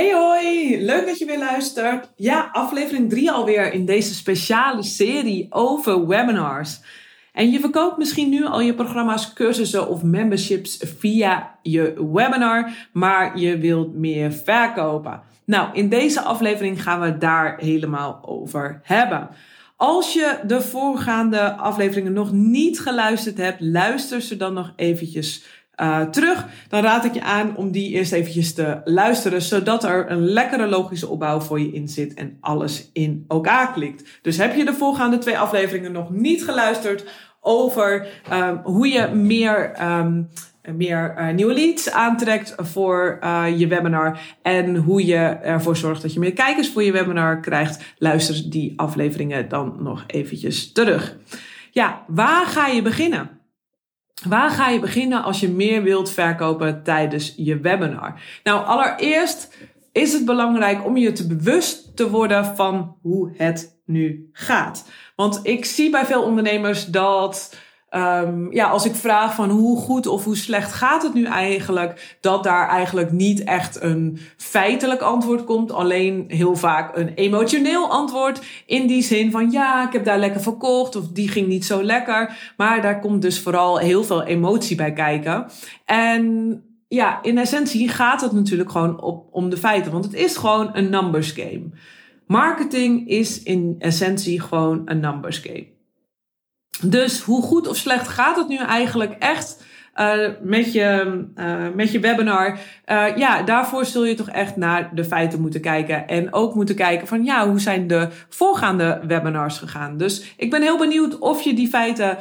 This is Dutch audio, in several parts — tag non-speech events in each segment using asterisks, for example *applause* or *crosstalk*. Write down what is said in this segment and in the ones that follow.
Hey hoi, leuk dat je weer luistert. Ja, aflevering 3 alweer in deze speciale serie over webinars. En je verkoopt misschien nu al je programma's, cursussen of memberships via je webinar, maar je wilt meer verkopen. Nou, in deze aflevering gaan we het daar helemaal over hebben. Als je de voorgaande afleveringen nog niet geluisterd hebt, luister ze dan nog eventjes uh, terug. Dan raad ik je aan om die eerst eventjes te luisteren, zodat er een lekkere logische opbouw voor je in zit en alles in elkaar klikt. Dus heb je de voorgaande twee afleveringen nog niet geluisterd over um, hoe je meer um, meer uh, nieuwe leads aantrekt voor uh, je webinar en hoe je ervoor zorgt dat je meer kijkers voor je webinar krijgt, luister die afleveringen dan nog eventjes terug. Ja, waar ga je beginnen? Waar ga je beginnen als je meer wilt verkopen tijdens je webinar? Nou, allereerst is het belangrijk om je te bewust te worden van hoe het nu gaat. Want ik zie bij veel ondernemers dat Um, ja, als ik vraag van hoe goed of hoe slecht gaat het nu eigenlijk, dat daar eigenlijk niet echt een feitelijk antwoord komt, alleen heel vaak een emotioneel antwoord in die zin van ja, ik heb daar lekker verkocht of die ging niet zo lekker, maar daar komt dus vooral heel veel emotie bij kijken. En ja, in essentie gaat het natuurlijk gewoon op, om de feiten, want het is gewoon een numbers game. Marketing is in essentie gewoon een numbers game. Dus hoe goed of slecht gaat het nu eigenlijk echt uh, met, je, uh, met je webinar? Uh, ja, daarvoor zul je toch echt naar de feiten moeten kijken. En ook moeten kijken van ja, hoe zijn de voorgaande webinars gegaan? Dus ik ben heel benieuwd of je die feiten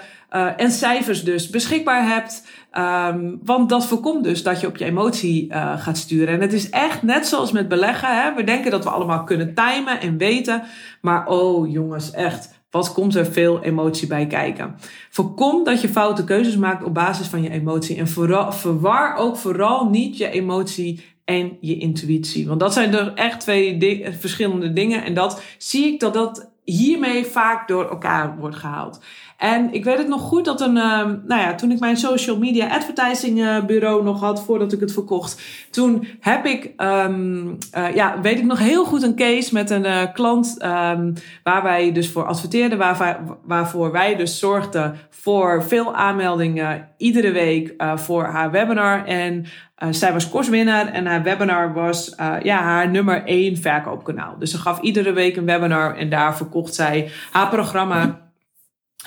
en cijfers dus beschikbaar hebt. Um, want dat voorkomt dus dat je op je emotie gaat sturen. En het is echt net zoals met beleggen. Hè? We denken dat we allemaal kunnen timen en weten. Maar oh jongens, echt wat komt er veel emotie bij kijken? Voorkom dat je foute keuzes maakt op basis van je emotie. En verwar ook vooral niet je emotie en je intuïtie. Want dat zijn er echt twee verschillende dingen. En dat zie ik dat dat hiermee vaak door elkaar wordt gehaald. En ik weet het nog goed dat een, uh, nou ja, toen ik mijn social media advertising bureau nog had voordat ik het verkocht, toen heb ik, um, uh, ja, weet ik nog heel goed een case met een uh, klant um, waar wij dus voor adverteerden, waar, waarvoor wij dus zorgden voor veel aanmeldingen iedere week voor haar webinar. En zij was kostwinnaar en haar webinar was ja, haar nummer één verkoopkanaal. Dus ze gaf iedere week een webinar en daar verkocht zij haar programma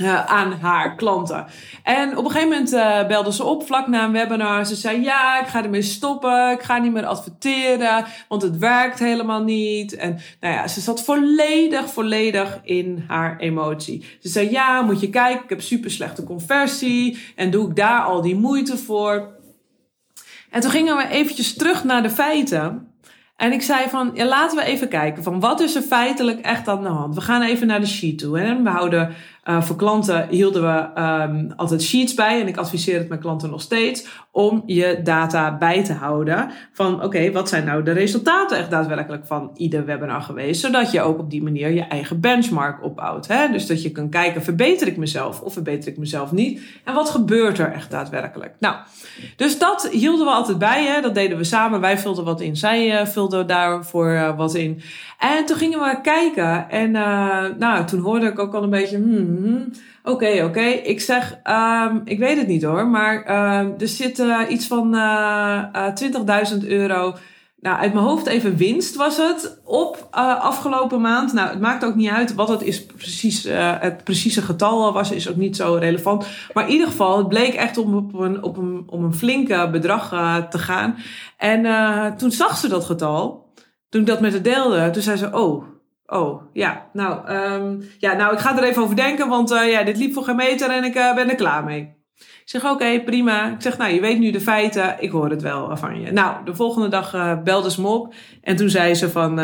uh, aan haar klanten. En op een gegeven moment uh, belde ze op vlak na een webinar. Ze zei: Ja, ik ga ermee stoppen. Ik ga niet meer adverteren, want het werkt helemaal niet. En nou ja, ze zat volledig, volledig in haar emotie. Ze zei: Ja, moet je kijken, ik heb super slechte conversie. En doe ik daar al die moeite voor? En toen gingen we eventjes terug naar de feiten. En ik zei van, ja, laten we even kijken van wat is er feitelijk echt aan de hand. We gaan even naar de sheet toe. Hè? We houden uh, voor klanten hielden we um, altijd sheets bij. En ik adviseer het mijn klanten nog steeds. Om je data bij te houden. Van oké, wat zijn nou de resultaten echt daadwerkelijk van ieder webinar geweest. Zodat je ook op die manier je eigen benchmark opbouwt. Hè? Dus dat je kan kijken, verbeter ik mezelf of verbeter ik mezelf niet? En wat gebeurt er echt daadwerkelijk? Nou, dus dat hielden we altijd bij. Hè? Dat deden we samen. Wij vulden wat in. Zij uh, vulden daarvoor uh, wat in. En toen gingen we kijken. En nou, toen hoorde ik ook al een beetje... Hmm, Hmm, oké, oké. Ik zeg, um, ik weet het niet hoor, maar uh, er zit uh, iets van uh, 20.000 euro. Nou, uit mijn hoofd even winst was het op afgelopen maand. Nou, het maakt ook niet uit wat het is precies. het precieze getal was, is ook niet zo relevant. Maar in ieder geval, het bleek echt om op een, op een, om een flinke bedrag te gaan. En toen zag ze dat getal. Toen ik dat met haar deelde, toen zei ze: Oh, Oh, ja. Nou, um, ja, nou, ik ga er even over denken, want uh, ja, dit liep voor geen meter en ik uh, ben er klaar mee. Ik zeg, oké, prima. Ik zeg, nou, je weet nu de feiten. Ik hoor het wel van je. Nou, de volgende dag uh, belde ze me op. En toen zei ze van,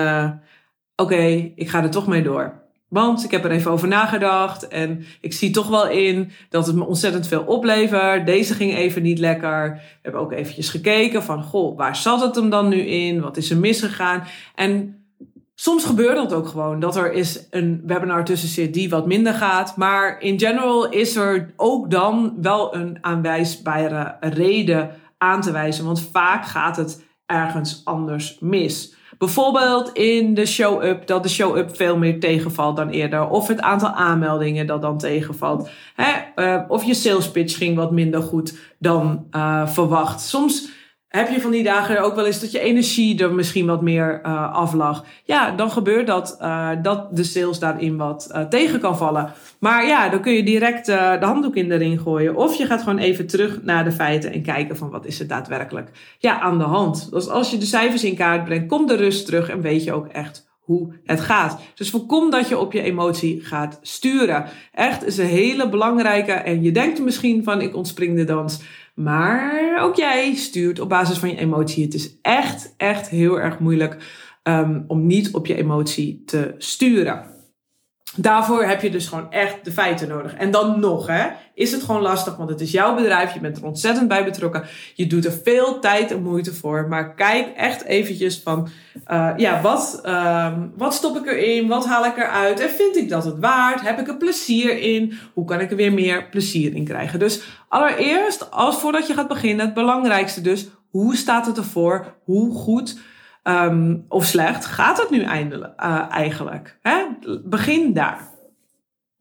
oké, ik ga er toch mee door. Want ik heb er even over nagedacht en ik zie toch wel in dat het me ontzettend veel oplevert. Deze ging even niet lekker. We hebben ook eventjes gekeken van, goh, waar zat het hem dan nu in? Wat is er misgegaan? En soms gebeurt dat ook gewoon, dat er is een webinar tussen zit die wat minder gaat. Maar in general is er ook dan wel een aanwijsbare reden aan te wijzen. Want vaak gaat het ergens anders mis. Bijvoorbeeld in de show-up, dat de show-up veel meer tegenvalt dan eerder. Of het aantal aanmeldingen dat dan tegenvalt. Hè? Uh, of je sales pitch ging wat minder goed dan uh, verwacht. Soms heb je van die dagen ook wel eens dat je energie er misschien wat meer uh, aflag? Ja, dan gebeurt dat, uh, dat de sales daarin wat uh, tegen kan vallen. Maar ja, dan kun je direct de handdoek in de ring gooien. Of je gaat gewoon even terug naar de feiten en kijken van wat is er daadwerkelijk ja, aan de hand. Dus als je de cijfers in kaart brengt, komt de rust terug en weet je ook echt hoe het gaat. Dus voorkom dat je op je emotie gaat sturen. Echt is een hele belangrijke. En je denkt misschien van ik ontspring de dans. Maar ook jij stuurt op basis van je emotie. Het is echt, echt heel erg moeilijk um, om niet op je emotie te sturen. Daarvoor heb je dus gewoon echt de feiten nodig. En dan nog, hè, is het gewoon lastig, want het is jouw bedrijf, je bent er ontzettend bij betrokken. Je doet er veel tijd en moeite voor. Maar kijk echt eventjes van, uh, ja, wat, um, wat stop ik erin? Wat haal ik eruit? En vind ik dat het waard? Heb ik er plezier in? Hoe kan ik er weer meer plezier in krijgen? Dus allereerst, als voordat je gaat beginnen, het belangrijkste dus, hoe staat het ervoor? Hoe goed um, of slecht gaat het nu eindelijk, uh, eigenlijk? Hè? Begin daar.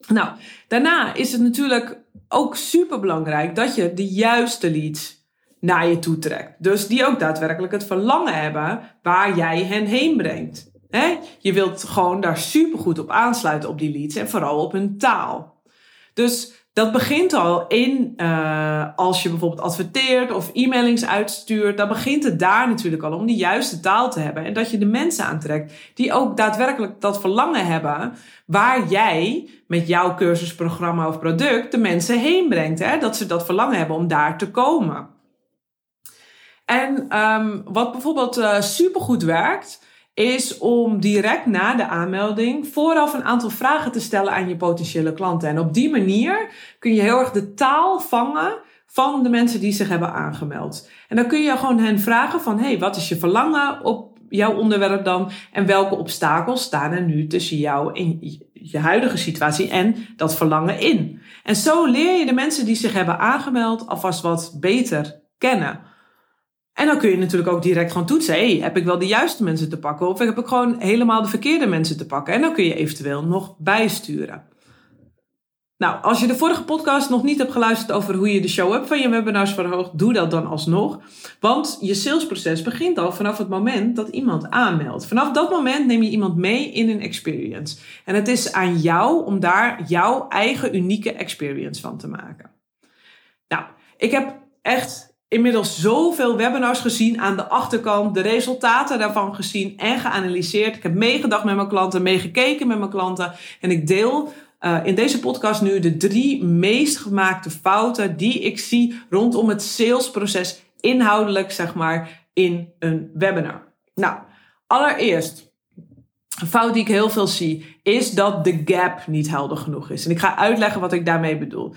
Nou, daarna is het natuurlijk ook super belangrijk dat je de juiste leads naar je toe trekt. Dus die ook daadwerkelijk het verlangen hebben waar jij hen heen brengt. Je wilt gewoon daar super goed op aansluiten op die leads en vooral op hun taal. Dus dat begint al in uh, als je bijvoorbeeld adverteert of e-mailings uitstuurt. Dan begint het daar natuurlijk al om die juiste taal te hebben. En dat je de mensen aantrekt die ook daadwerkelijk dat verlangen hebben. Waar jij met jouw cursusprogramma of product de mensen heen brengt. Hè? Dat ze dat verlangen hebben om daar te komen. En um, wat bijvoorbeeld uh, supergoed werkt is om direct na de aanmelding vooraf een aantal vragen te stellen aan je potentiële klanten. En op die manier kun je heel erg de taal vangen van de mensen die zich hebben aangemeld. En dan kun je gewoon hen vragen van, hey, wat is je verlangen op jouw onderwerp dan? En welke obstakels staan er nu tussen jou en je huidige situatie en dat verlangen in? En zo leer je de mensen die zich hebben aangemeld alvast wat beter kennen. En dan kun je natuurlijk ook direct gewoon toetsen. Hey, heb ik wel de juiste mensen te pakken? Of heb ik gewoon helemaal de verkeerde mensen te pakken? En dan kun je eventueel nog bijsturen. Nou, als je de vorige podcast nog niet hebt geluisterd over hoe je de show-up van je webinars verhoogt, doe dat dan alsnog. Want je salesproces begint al vanaf het moment dat iemand aanmeldt. Vanaf dat moment neem je iemand mee in een experience. En het is aan jou om daar jouw eigen unieke experience van te maken. Nou, ik heb echt inmiddels zoveel webinars gezien aan de achterkant, de resultaten daarvan gezien en geanalyseerd. Ik heb meegedacht met mijn klanten, meegekeken met mijn klanten en ik deel uh, in deze podcast nu de drie meest gemaakte fouten die ik zie rondom het salesproces inhoudelijk, zeg maar, in een webinar. Nou, allereerst, een fout die ik heel veel zie, is dat de gap niet helder genoeg is. En ik ga uitleggen wat ik daarmee bedoel.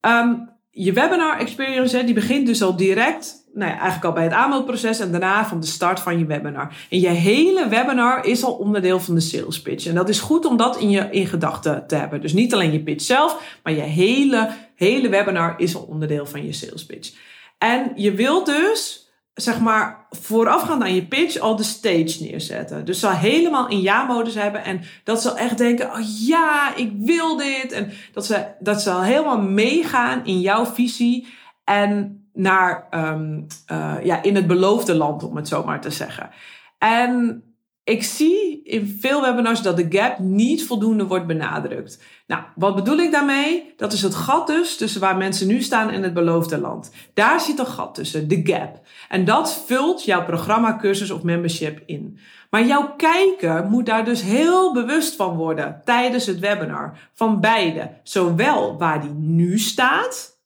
Um, je webinar experience, hè, die begint dus al direct, nou ja, eigenlijk al bij het aanmeldproces en daarna van de start van je webinar. En je hele webinar is al onderdeel van de sales pitch. En dat is goed om dat in je in gedachten te hebben. Dus niet alleen je pitch zelf, maar je hele, hele webinar is al onderdeel van je sales pitch. En je wilt dus zeg maar, voorafgaand aan je pitch al de stage neerzetten. Dus ze helemaal in ja-modus hebben en dat ze echt denken, oh ja, ik wil dit. En dat ze, dat ze al helemaal meegaan in jouw visie en naar, um, uh, ja, in het beloofde land, om het zo maar te zeggen. En ik zie in veel webinars dat de gap niet voldoende wordt benadrukt. Nou, wat bedoel ik daarmee? Dat is het gat dus tussen waar mensen nu staan en het beloofde land. Daar zit een gat tussen, de gap. En dat vult jouw programma, cursus of membership in. Maar jouw kijker moet daar dus heel bewust van worden tijdens het webinar. Van beide. Zowel waar die nu staat,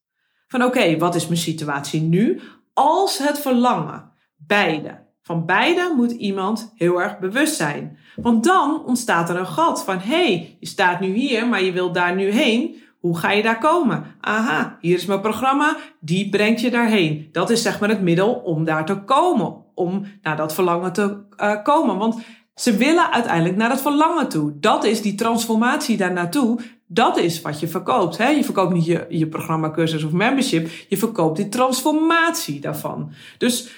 van oké, wat is mijn situatie nu, als het verlangen. Beide. Van beide moet iemand heel erg bewust zijn. Want dan ontstaat er een gat van hé, hey, je staat nu hier, maar je wilt daar nu heen. Hoe ga je daar komen? Aha, hier is mijn programma, die brengt je daarheen. Dat is zeg maar het middel om daar te komen, om naar dat verlangen te uh, komen. Want ze willen uiteindelijk naar dat verlangen toe. Dat is die transformatie daar naartoe. Dat is wat je verkoopt. Hè? Je verkoopt niet je, je programma, cursus of membership. Je verkoopt die transformatie daarvan. Dus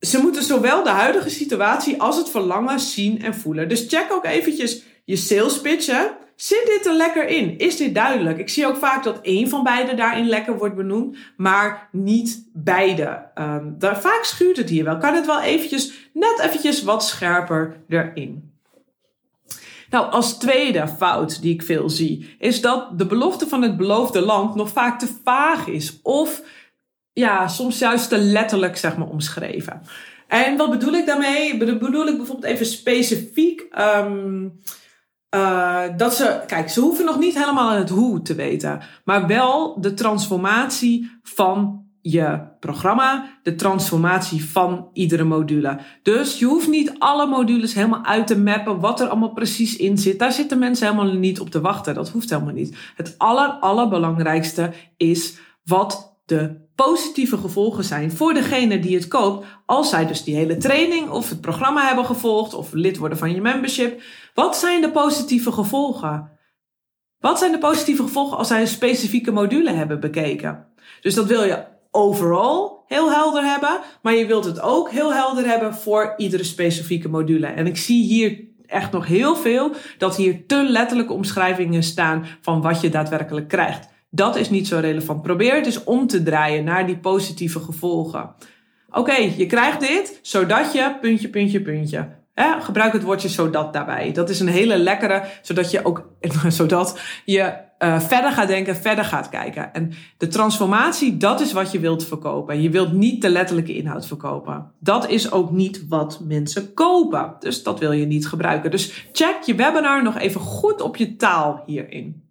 ze moeten zowel de huidige situatie als het verlangen zien en voelen. Dus check ook eventjes je sales pitch. Zit dit er lekker in? Is dit duidelijk? Ik zie ook vaak dat één van beide daarin lekker wordt benoemd, maar niet beide. Um, daar, vaak schuurt het hier wel. Kan het wel eventjes, net eventjes wat scherper erin. Nou, als tweede fout die ik veel zie, is dat de belofte van het beloofde land nog vaak te vaag is. Of ja, soms juist te letterlijk, zeg maar, omschreven. En wat bedoel ik daarmee? Bedoel ik bijvoorbeeld even specifiek um, uh, dat ze, kijk, ze hoeven nog niet helemaal het hoe te weten, maar wel de transformatie van je programma, de transformatie van iedere module. Dus je hoeft niet alle modules helemaal uit te mappen, wat er allemaal precies in zit. Daar zitten mensen helemaal niet op te wachten. Dat hoeft helemaal niet. Het aller, allerbelangrijkste is wat de positieve gevolgen zijn voor degene die het koopt, als zij dus die hele training of het programma hebben gevolgd of lid worden van je membership. Wat zijn de positieve gevolgen? Wat zijn de positieve gevolgen als zij een specifieke module hebben bekeken? Dus dat wil je overal heel helder hebben, maar je wilt het ook heel helder hebben voor iedere specifieke module. En ik zie hier echt nog heel veel dat hier te letterlijke omschrijvingen staan van wat je daadwerkelijk krijgt. Dat is niet zo relevant. Probeer het eens om te draaien naar die positieve gevolgen. Oké, je krijgt dit zodat je puntje, puntje, puntje. gebruik het woordje zodat daarbij. Dat is een hele lekkere, zodat je ook, *laughs* zodat je uh, verder gaat denken, verder gaat kijken. En de transformatie, dat is wat je wilt verkopen. Je wilt niet de letterlijke inhoud verkopen. Dat is ook niet wat mensen kopen. Dus dat wil je niet gebruiken. Dus check je webinar nog even goed op je taal hierin.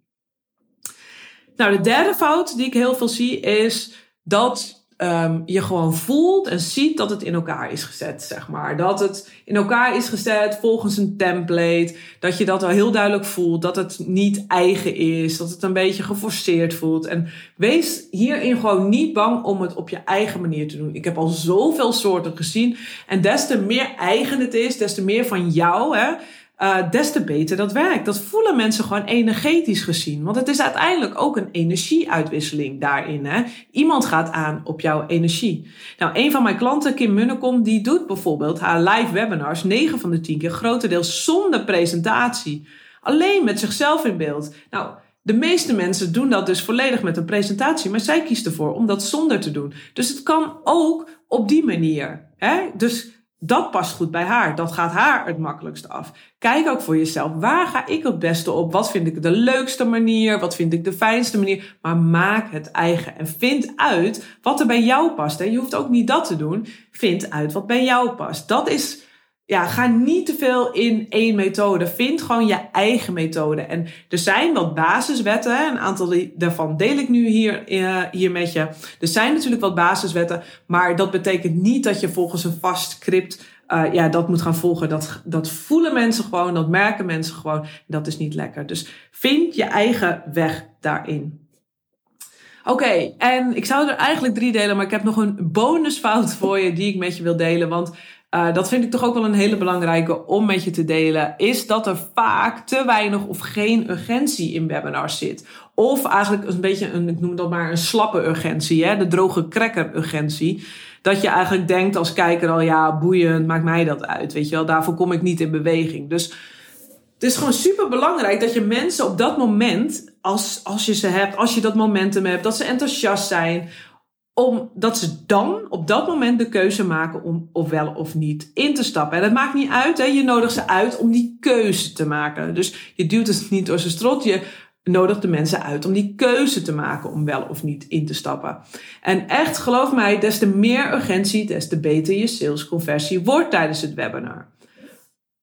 Nou, de derde fout die ik heel veel zie is dat um, je gewoon voelt en ziet dat het in elkaar is gezet, zeg maar. Dat het in elkaar is gezet volgens een template. Dat je dat al heel duidelijk voelt. Dat het niet eigen is. Dat het een beetje geforceerd voelt. En wees hierin gewoon niet bang om het op je eigen manier te doen. Ik heb al zoveel soorten gezien. En des te meer eigen het is, des te meer van jou, hè uh, des te beter dat werkt. Dat voelen mensen gewoon energetisch gezien. Want het is uiteindelijk ook een energieuitwisseling daarin. Hè? Iemand gaat aan op jouw energie. Nou, een van mijn klanten, Kim Munnekom, die doet bijvoorbeeld haar live webinars 9 van de 10 keer grotendeels zonder presentatie. Alleen met zichzelf in beeld. Nou, de meeste mensen doen dat dus volledig met een presentatie, maar zij kiest ervoor om dat zonder te doen. Dus het kan ook op die manier. Hè? Dus dat past goed bij haar. Dat gaat haar het makkelijkste af. Kijk ook voor jezelf. Waar ga ik het beste op? Wat vind ik de leukste manier? Wat vind ik de fijnste manier? Maar maak het eigen. En vind uit wat er bij jou past. Je hoeft ook niet dat te doen. Vind uit wat bij jou past. Dat is ja, ga niet te veel in één methode. Vind gewoon je eigen methode. En er zijn wat basiswetten. Een aantal daarvan deel ik nu hier, uh, hier met je. Er zijn natuurlijk wat basiswetten. Maar dat betekent niet dat je volgens een vast script uh, ja, dat moet gaan volgen. Dat, dat voelen mensen gewoon. Dat merken mensen gewoon. Dat is niet lekker. Dus vind je eigen weg daarin. Oké, en ik zou er eigenlijk drie delen, maar ik heb nog een bonusfout voor je die ik met je wil delen. Want uh, dat vind ik toch ook wel een hele belangrijke om met je te delen. Is dat er vaak te weinig of geen urgentie in webinars zit. Of eigenlijk een beetje een, ik noem dat maar een slappe urgentie, hè? de droge cracker urgentie. Dat je eigenlijk denkt als kijker al, ja, boeiend, maakt mij dat uit. Weet je wel, daarvoor kom ik niet in beweging. Dus het is gewoon super belangrijk dat je mensen op dat moment, als, als je ze hebt, als je dat momentum hebt, dat ze enthousiast zijn, omdat ze dan op dat moment de keuze maken om of wel of niet in te stappen. En dat maakt niet uit, hè? je nodigt ze uit om die keuze te maken. Dus je duwt het niet door zijn strot, je nodigt de mensen uit om die keuze te maken om wel of niet in te stappen. En echt, geloof mij, des te meer urgentie, des te beter je salesconversie wordt tijdens het webinar.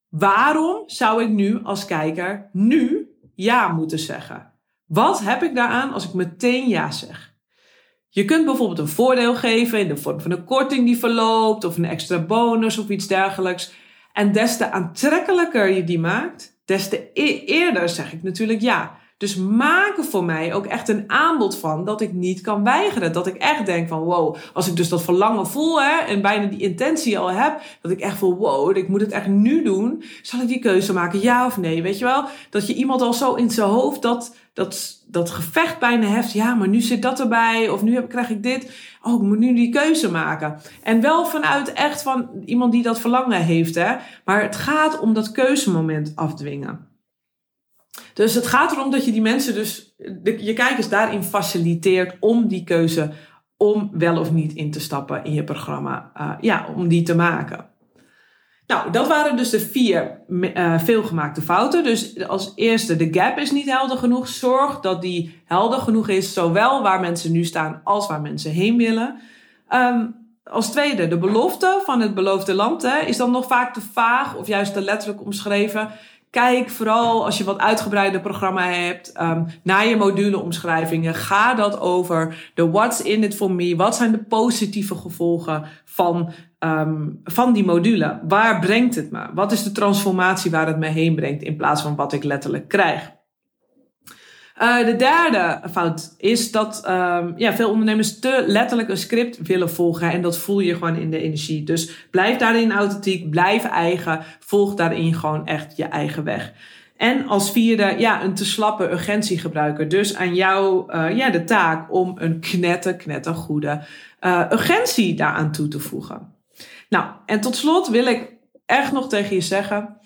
Waarom zou ik nu als kijker nu ja moeten zeggen? Wat heb ik daaraan als ik meteen ja zeg? Je kunt bijvoorbeeld een voordeel geven in de vorm van een korting die verloopt of een extra bonus of iets dergelijks. En des te aantrekkelijker je die maakt, des te e-, eerder zeg ik natuurlijk ja. Dus maak er voor mij ook echt een aanbod van dat ik niet kan weigeren. Dat ik echt denk van wow, als ik dus dat verlangen voel hè, en bijna die intentie al heb, dat ik echt voel wow, ik moet het echt nu doen. Zal ik die keuze maken, ja of nee? Weet je wel? Dat je iemand al zo in zijn hoofd dat, dat, dat gevecht bijna heft. Ja, maar nu zit dat erbij of nu krijg ik dit. Oh, ik moet nu die keuze maken. En wel vanuit echt van iemand die dat verlangen heeft. Hè? Maar het gaat om dat keuzemoment afdwingen. Dus het gaat erom dat je die mensen dus, de, je kijkers daarin faciliteert om die keuze om wel of niet in te stappen in je programma, uh, ja, om die te maken. Nou, dat waren dus de vier uh, veelgemaakte fouten. Dus als eerste, de gap is niet helder genoeg. Zorg dat die helder genoeg is, zowel waar mensen nu staan als waar mensen heen willen. Um, als tweede, de belofte van het beloofde land hè, is dan nog vaak te vaag of juist te letterlijk omschreven. Kijk vooral als je wat uitgebreider programma hebt um, naar je moduleomschrijvingen. Ga dat over de what's in it for me. Wat zijn de positieve gevolgen van, um, van die module? Waar brengt het me? Wat is de transformatie waar het me heen brengt in plaats van wat ik letterlijk krijg? Uh, de derde fout is dat um, ja, veel ondernemers te letterlijk een script willen volgen. En dat voel je gewoon in de energie. Dus blijf daarin authentiek, blijf eigen. Volg daarin gewoon echt je eigen weg. En als vierde, ja, een te slappe urgentiegebruiker. Dus aan jou uh, ja, de taak om een knetter, knettergoede uh, urgentie daaraan toe te voegen. Nou, en tot slot wil ik echt nog tegen je zeggen: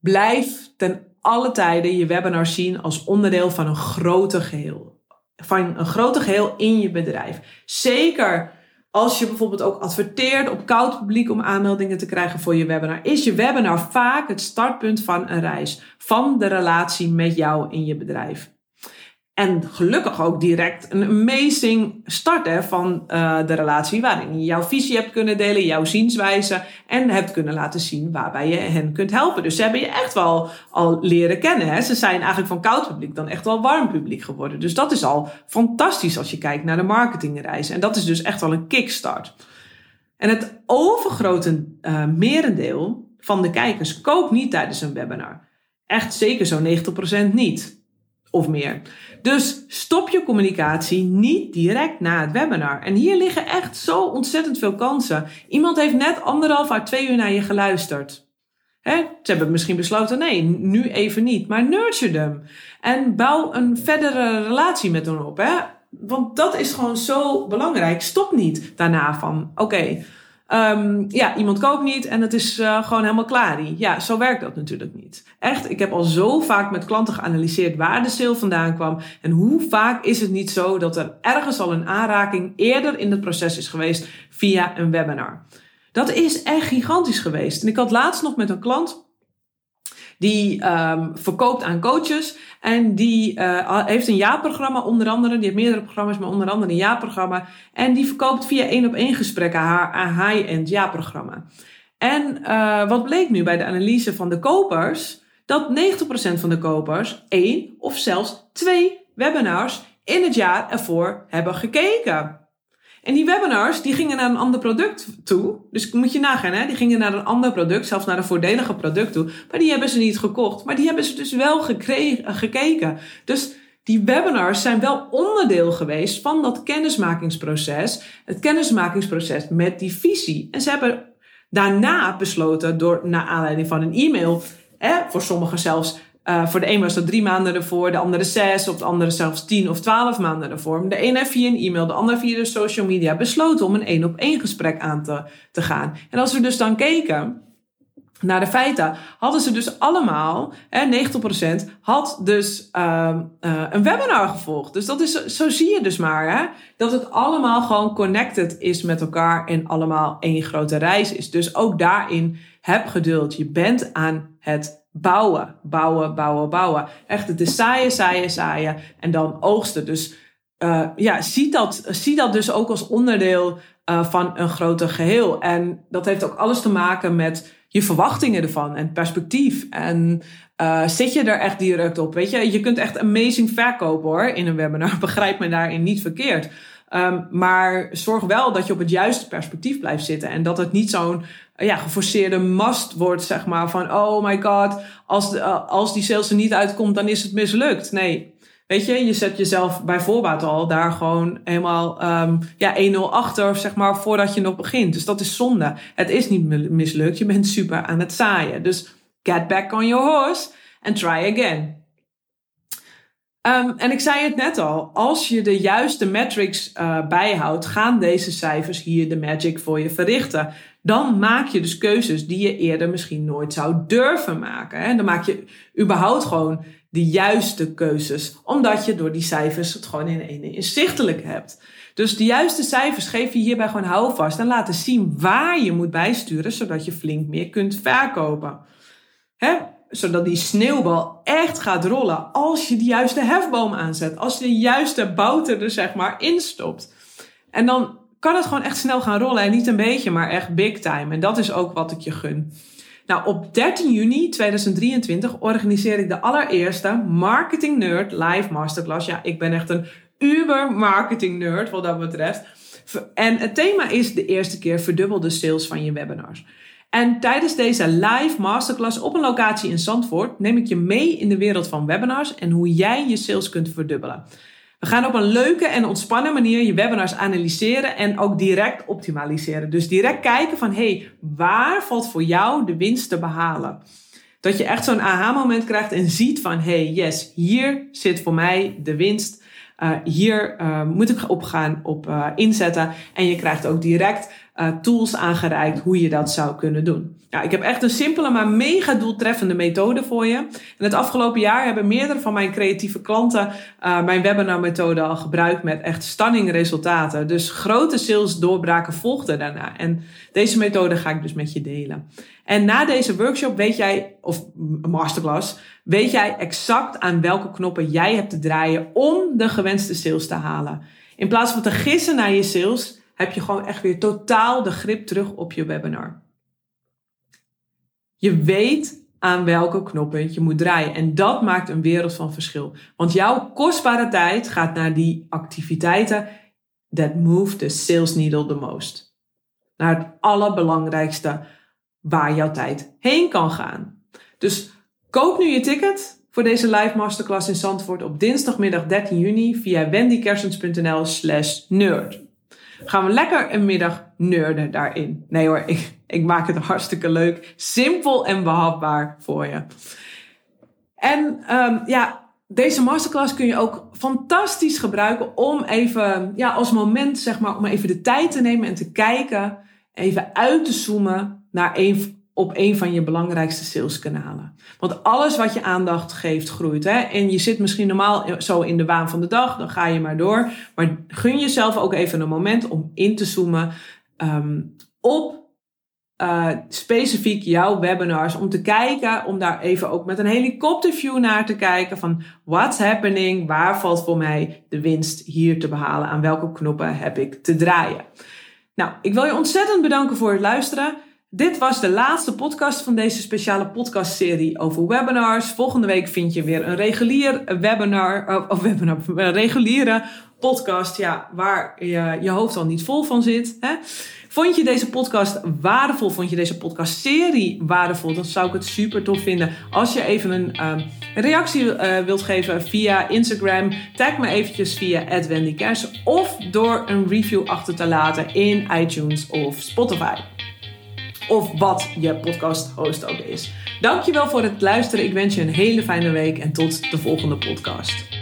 blijf ten alle tijden je webinar zien als onderdeel van een groter geheel. Van een groter geheel in je bedrijf. Zeker als je bijvoorbeeld ook adverteert op koud publiek om aanmeldingen te krijgen voor je webinar, is je webinar vaak het startpunt van een reis, van de relatie met jou in je bedrijf. En gelukkig ook direct een amazing start hè, van uh, de relatie, waarin je jouw visie hebt kunnen delen, jouw zienswijze en hebt kunnen laten zien waarbij je hen kunt helpen. Dus ze hebben je echt wel al leren kennen. Hè. Ze zijn eigenlijk van koud publiek dan echt wel warm publiek geworden. Dus dat is al fantastisch als je kijkt naar de marketingreis. En dat is dus echt wel een kickstart. En het overgrote uh, merendeel van de kijkers koopt niet tijdens een webinar. Echt zeker zo'n 90% niet of meer. Dus stop je communicatie niet direct na het webinar. En hier liggen echt zo ontzettend veel kansen. Iemand heeft net anderhalf à twee uur naar je geluisterd. He, ze hebben misschien besloten, nee, nu even niet. Maar nurture them. En bouw een verdere relatie met hen op. Hè? Want dat is gewoon zo belangrijk. Stop niet daarna van, oké, Um, ja, iemand koopt niet en het is uh, gewoon helemaal klaar. Ja, zo werkt dat natuurlijk niet. Echt, ik heb al zo vaak met klanten geanalyseerd waar de sale vandaan kwam. En hoe vaak is het niet zo dat er ergens al een aanraking eerder in het proces is geweest via een webinar. Dat is echt gigantisch geweest. En ik had laatst nog met een klant die um, verkoopt aan coaches en die uh, heeft een jaarprogramma onder andere. Die heeft meerdere programma's, maar onder andere een jaarprogramma. En die verkoopt via één op één gesprekken haar, high-end jaarprogramma. En uh, wat bleek nu bij de analyse van de kopers? Dat 90% van de kopers één of zelfs twee webinars in het jaar ervoor hebben gekeken. En die webinars, die gingen naar een ander product toe. Dus moet je nagaan, hè? die gingen naar een ander product, zelfs naar een voordeliger product toe. Maar die hebben ze niet gekocht. Maar die hebben ze dus wel gekregen, gekeken. Dus die webinars zijn wel onderdeel geweest van dat kennismakingsproces. Het kennismakingsproces met die visie. En ze hebben daarna besloten, door, naar aanleiding van een e-mail, hè, voor sommigen zelfs uh, voor de een was dat drie maanden ervoor, de andere zes, of de andere zelfs tien of twaalf maanden ervoor. De ene via een e-mail, de andere via de social media besloten om een één op één gesprek aan te, te gaan. En als we dus dan keken naar de feiten, hadden ze dus allemaal, hè, 90% had dus uh, uh, een webinar gevolgd. Dus dat is, zo zie je dus maar, hè, dat het allemaal gewoon connected is met elkaar en allemaal één grote reis is. Dus ook daarin heb geduld. Je bent aan het bouwen, bouwen, bouwen, bouwen. Echt, het is zaaien, zaaien, zaaien en dan oogsten. Dus uh, ja, zie dat, zie dat dus ook als onderdeel uh, van een groter geheel. En dat heeft ook alles te maken met je verwachtingen ervan en perspectief. En uh, zit je er echt direct op? Weet je, je kunt echt amazing verkopen hoor in een webinar. *laughs* Begrijp me daarin niet verkeerd. Um, maar zorg wel dat je op het juiste perspectief blijft zitten. En dat het niet zo'n ja, geforceerde must wordt, zeg maar. Van oh my god, als, de, uh, als die sales er niet uitkomt, dan is het mislukt. Nee, Weet je, je zet jezelf bij voorbaat al daar gewoon helemaal um, ja, 1-0 achter, zeg maar, voordat je nog begint. Dus dat is zonde. Het is niet mislukt. Je bent super aan het zaaien. Dus get back on your horse and try again. Um, en ik zei het net al, als je de juiste metrics uh, bijhoudt, gaan deze cijfers hier de magic voor je verrichten. Dan maak je dus keuzes die je eerder misschien nooit zou durven maken. Hè? Dan maak je überhaupt gewoon de juiste keuzes, omdat je door die cijfers het gewoon in ene inzichtelijk hebt. Dus de juiste cijfers geef je hierbij gewoon houvast en laten zien waar je moet bijsturen, zodat je flink meer kunt verkopen. Hè? Zodat die sneeuwbal echt gaat rollen als je de juiste hefboom aanzet, als je de juiste bouten er zeg maar instopt. En dan kan het gewoon echt snel gaan rollen en niet een beetje, maar echt big time. En dat is ook wat ik je gun. Nou, op 13 juni 2023 organiseer ik de allereerste Marketing Nerd Live Masterclass. Ja, ik ben echt een uber marketing nerd wat dat betreft. En het thema is de eerste keer verdubbelde sales van je webinars. En tijdens deze live masterclass op een locatie in Zandvoort neem ik je mee in de wereld van webinars en hoe jij je sales kunt verdubbelen. We gaan op een leuke en ontspannen manier je webinars analyseren en ook direct optimaliseren. Dus direct kijken van, hey, waar valt voor jou de winst te behalen? Dat je echt zo'n aha-moment krijgt en ziet van, hey, yes, hier zit voor mij de winst. Uh, hier uh, moet ik op gaan op uh, inzetten. En je krijgt ook direct tools aangereikt hoe je dat zou kunnen doen. Ja, ik heb echt een simpele maar mega doeltreffende methode voor je. En het afgelopen jaar hebben meerdere van mijn creatieve klanten uh, mijn webinarmethode al gebruikt met echt stunning resultaten. Dus grote sales doorbraken volgden daarna. En deze methode ga ik dus met je delen. En na deze workshop weet jij, of masterclass, weet jij exact aan welke knoppen jij hebt te draaien om de gewenste sales te halen. In plaats van te gissen naar je sales, heb je gewoon echt weer totaal de grip terug op je webinar. Je weet aan welke knoppen je moet draaien. En dat maakt een wereld van verschil. Want jouw kostbare tijd gaat naar die activiteiten that move the sales needle the most. Naar het allerbelangrijkste waar jouw tijd heen kan gaan. Dus koop nu je ticket voor deze live masterclass in Zandvoort op dinsdagmiddag 13 juni via wendykersens.nl slash nerd. Gaan we lekker een middag nerden daarin. Nee hoor, ik, ik maak het hartstikke leuk, simpel en behapbaar voor je. En um, ja, deze masterclass kun je ook fantastisch gebruiken om even, ja, als moment zeg maar, om even de tijd te nemen en te kijken, even uit te zoomen naar een, op een van je belangrijkste saleskanalen. Want alles wat je aandacht geeft, groeit. Hè? En je zit misschien normaal zo in de waan van de dag, dan ga je maar door. Maar gun jezelf ook even een moment om in te zoomen um, op uh, specifiek jouw webinars. Om te kijken, om daar even ook met een helikopterview naar te kijken. Van what's happening? Waar valt voor mij de winst hier te behalen? Aan welke knoppen heb ik te draaien? Nou, ik wil je ontzettend bedanken voor het luisteren. Dit was de laatste podcast van deze speciale podcastserie over webinars. Volgende week vind je weer een regulier webinar, eh, of webinar, *laughs* een reguliere podcast, ja, waar je, je hoofd al niet vol van zit. Hè? Vond je deze podcast waardevol? Vond je deze podcastserie waardevol? Dan zou ik het super tof vinden als je even een um, reactie uh, wilt geven via Instagram. Tag me eventjes via @wendycash of door een review achter te laten in iTunes of Spotify of wat je podcast host ook is. Dankjewel voor het luisteren. Ik wens je een hele fijne week en tot de volgende podcast.